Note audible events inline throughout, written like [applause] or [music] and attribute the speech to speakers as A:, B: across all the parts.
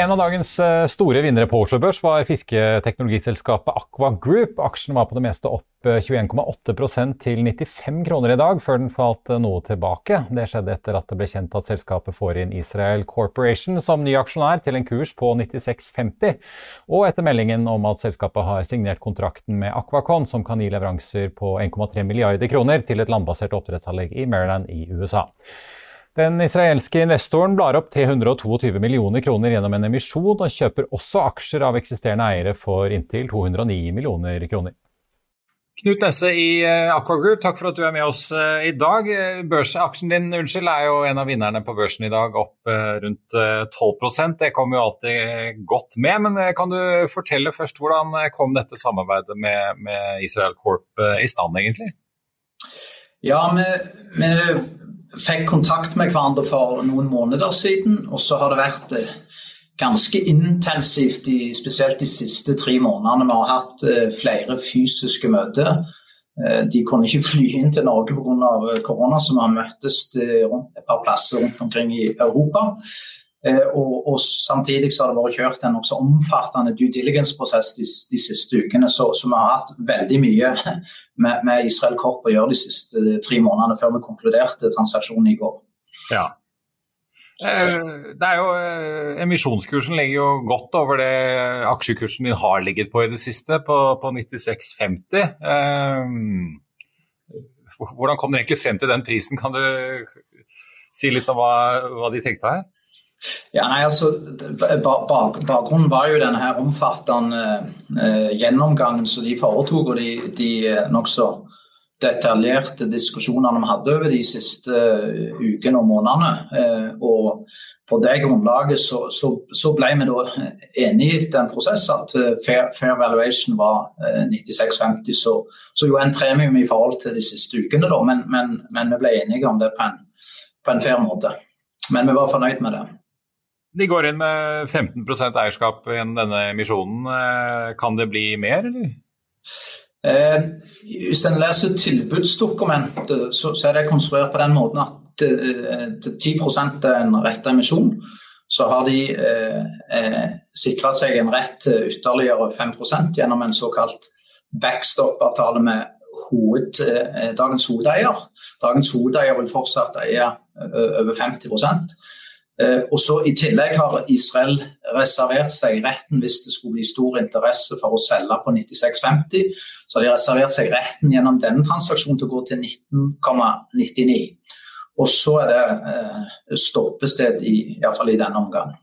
A: En av dagens eh, store vinnere på Oslo Børs var fisketeknologiselskapet Aqua Group. Aksjen var på det meste opp 21,8 eh, til 95 kroner i dag, før den falt eh, noe tilbake. Det skjedde etter at det ble kjent at selskapet får inn Israel Corporation som ny aksjonær til en kurs på 96,50, og etter meldingen om at selskapet har signert kontrakten med Aquacon, som kan gi leveranser på 1,3 milliarder kroner til et landbasert oppdrettsanlegg i Maryland i USA. Den israelske investoren blar opp 322 millioner kroner gjennom en emisjon, og kjøper også aksjer av eksisterende eiere for inntil 209 millioner kroner. Knut Nesse i eh, Aqua Group, takk for at du er med oss eh, i dag. Børsaksjen din unnskyld, er jo en av vinnerne på børsen i dag, opp eh, rundt 12% Det kommer jo alltid godt med. Men kan du fortelle først hvordan kom dette samarbeidet med, med Israel Corp i stand, egentlig?
B: Ja, vi, vi fikk kontakt med hverandre for noen måneder siden. Og så har det vært eh, ganske intensivt, i, spesielt de siste tre månedene. Vi har hatt eh, flere fysiske møter. Eh, de kunne ikke [laughs] fly inn til Norge pga. korona, så vi har møttes et par plasser rundt omkring i Europa. Eh, og, og, Samtidig så har det vært kjørt en nokså omfattende due diligence-prosess de, de, siste ukene. Så, så, vi har hatt veldig mye [laughs] med, med Israel Korp å gjøre de siste tre månedene før vi konkluderte transaksjonen i går.
A: Ja. Eh, det er jo, eh, Emisjonskursen ligger jo godt over det aksjekursen din har ligget på i det siste, på, på 96,50. Hvordan kom dere egentlig frem til den prisen? Kan du si litt om hva, hva de tenkte her?
B: Ja, nei, altså, Bakgrunnen var jo denne her omfattende eh, gjennomgangen som de foretok, og de, de eh, nokså detaljerte diskusjonene vi hadde over de siste uh, ukene og månedene. Eh, og på det grunnlaget så, så, så, ble vi da enige etter en prosess at uh, fair, fair, valuation var 96,50, så, så, jo en premium i forhold til de siste ukene, da, men, men, men vi ble enige om det på en, på en fair måte. Men vi var fornøyd med det.
A: De går inn med 15% eierskap gjennom denne emisjonen. Eh, kan det bli mer, eller?
B: Eh, hvis en leser tilbudsdokumentet, så, så, er det konstruert på den måten at eh, 10% er en rett emisjon. Så har de eh, eh sikra seg en rett til ytterligere 5 gjennom en såkalt backstop-avtale med hoved, eh, dagens hovedeier. Dagens hovedeier vil fortsatt eie over 50 Eh, og så I tillegg har Israel reservert seg retten hvis det skulle bli stor interesse for å selge på 96,50. Så har de reservert seg retten gjennom denne transaksjonen til å gå til 19,99. Og så er det eh, stoppested i, i, i denne omgang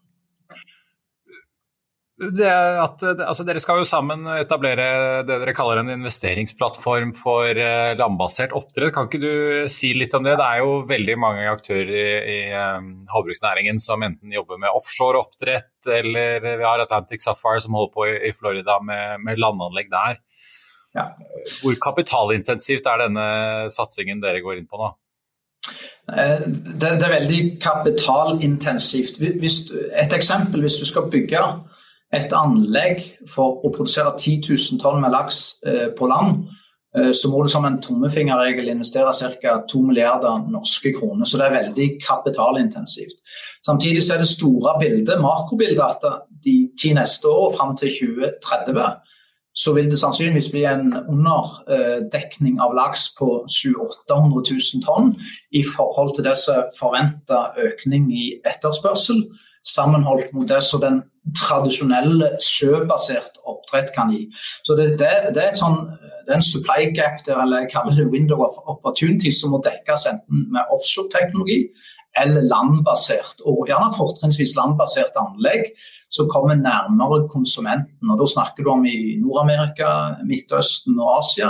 A: at, altså dere skal jo sammen etablere det dere kaller en investeringsplattform for uh, landbasert oppdrett. Kan ikke du si litt om det? Det er jo veldig mange aktører i, i um, havbruksnæringen som enten jobber med offshore oppdrett, eller vi har Atlantic Sapphire som holder på i, i Florida med, med, landanlegg der. Ja. Hvor kapitalintensivt er denne satsingen dere går inn på nå?
B: Eh, det, det er veldig kapitalintensivt. Hvis, et eksempel, hvis du skal bygge et anlegg for å produsere 10 000 tonn med laks eh, på land, eh, så må du som en tommefingerregel investere ca. 2 milliarder norske kroner. Så det er veldig kapitalintensivt. Samtidig så er det store bildet, makrobildet, at de ti neste år fram til 2030 så vil det sannsynligvis bli en underdekning av laks på 700 000-800 000 tonn i forhold til det som er forventa økning i etterspørsel sammenholdt mot det som den tradisjonelle sjøbasert oppdrett kan gi. Så det, det, det, er, sånn, det er en supply gap der, eller jeg kaller det window of opportunity, som må dekkes enten med offshore-teknologi eller landbasert, og gjerne fortrinnsvis landbasert anlegg som kommer nærmere konsumenten. Og Da snakker du om i Nord-Amerika, Midtøsten og Asia.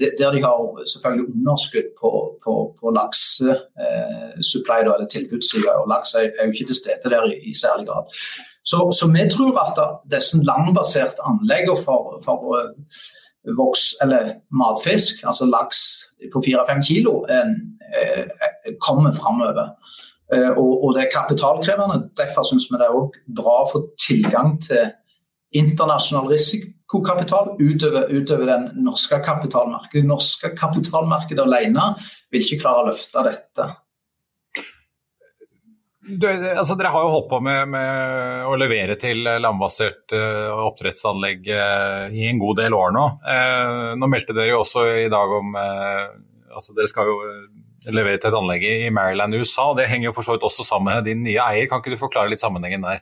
B: der de har selvfølgelig underskudd på, på, på laksesupply, eh, eller tilbudssida. Og laks er, er, jo ikke til stede der i, i særlig grad. Så, så, vi tror at disse landbaserte anleggene for, for uh, voks, eller matfisk, altså laks på 4-5 kilo, eh, eh, kommer framover. Eh, og, og, det er kapitalkrevende. Derfor syns vi det er bra å få tilgang til internasjonal risikokapital utover, utover den norske kapitalmarkedet. Det norske kapitalmarkedet alene vil ikke klare å løfte dette.
A: Du, altså, dere har jo holdt på med, med å levere til landbasert uh, oppdrettsanlegg uh, i en god del år nå. Uh, nå meldte dere jo også i dag om altså Dere skal jo levere til et anlegg i Maryland, USA. Det henger jo for så vidt også sammen med din nye eier. Kan ikke du forklare litt sammenhengen der?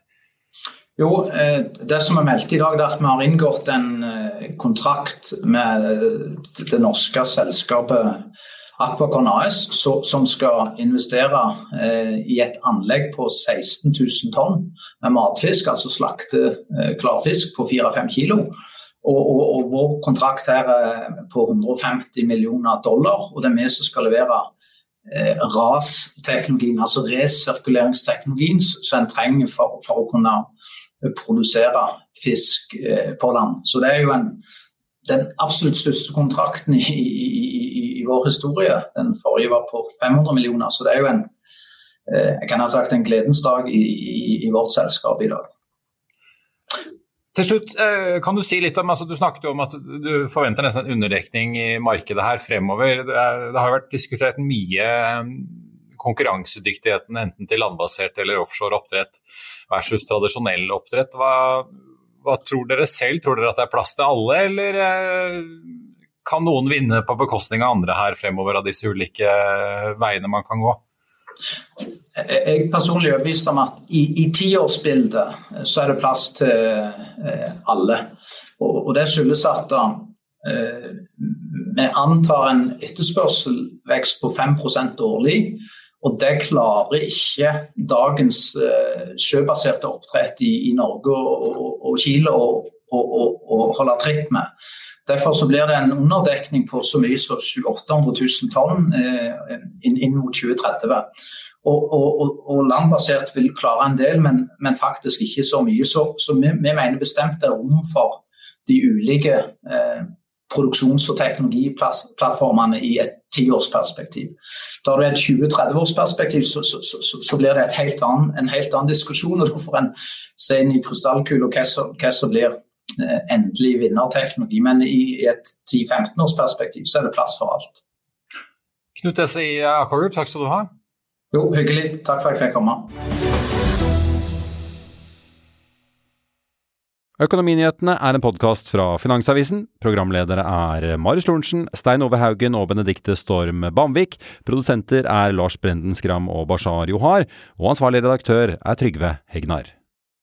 B: Jo, Det som er meldt i dag, er at vi har inngått en kontrakt med det norske selskapet Aquacon AS, som skal investere eh, i et anlegg på 16 000 tonn med matfisk, altså slakte eh, klarfisk på 4-5 kilo. Og, og, og, vår kontrakt her er på 150 millioner dollar, og det er vi som skal levere eh, RAS-teknologien, altså resirkuleringsteknologien som en trenger for, for, å kunne produsere fisk eh, på land. Så det er jo en, den absolutt største kontrakten i, i, vår historie. Den forrige var på 500 millioner, så det er jo en eh, jeg kan ha sagt en gledens dag i, i, i vårt selskap i dag.
A: Til slutt, eh, kan Du si litt om, altså du snakket jo om at du forventer nesten en underdekning i markedet her fremover. Det, er, det har vært diskutert mye eh, konkurransedyktigheten enten til landbasert eller offshore oppdrett versus tradisjonell oppdrett. Hva, hva, tror dere selv? Tror dere at det er plass til alle, eller kan noen vinne på bekostning av andre her fremover av disse ulike eh, veiene man kan gå?
B: Jeg er personlig overbevist om at i, i tiårsbildet eh, så er det plass til eh, alle. Og, og det skyldes at eh, vi antar en etterspørselvekst på 5 årlig. Og det klarer ikke dagens sjøbaserte oppdrett i, i Norge og, og, og Chile holde tritt med. Derfor så blir det en underdekning på så mye som 700 000 tonn eh, inn, inn, mot 2030. Og, og, og, landbasert vil klare en del, men, men faktisk ikke så mye. Så, så vi, vi, mener bestemt det er rom for de ulike eh, produksjons- og teknologiplattformene i et tiårsperspektiv. Da du et 20-30-årsperspektiv, så, så, så, så, blir det helt annen, en helt annen diskusjon. og du får en se inn i krystallkula hva, som blir endelig vinnerteknologi. Men i et 10-15 års perspektiv så er det plass for alt.
A: Knut Esse i Akorup, takk skal du ha.
B: Jo, hyggelig. Takk for at jeg fikk komme.
C: Økonominyhetene er en podkast fra Finansavisen. Programledere er Marius Lorentzen, Stein Ove Haugen og Benedikte Storm Bamvik. Produsenter er Lars Brenden Skram og Bashar Johar. Og ansvarlig redaktør er Trygve Hegnar.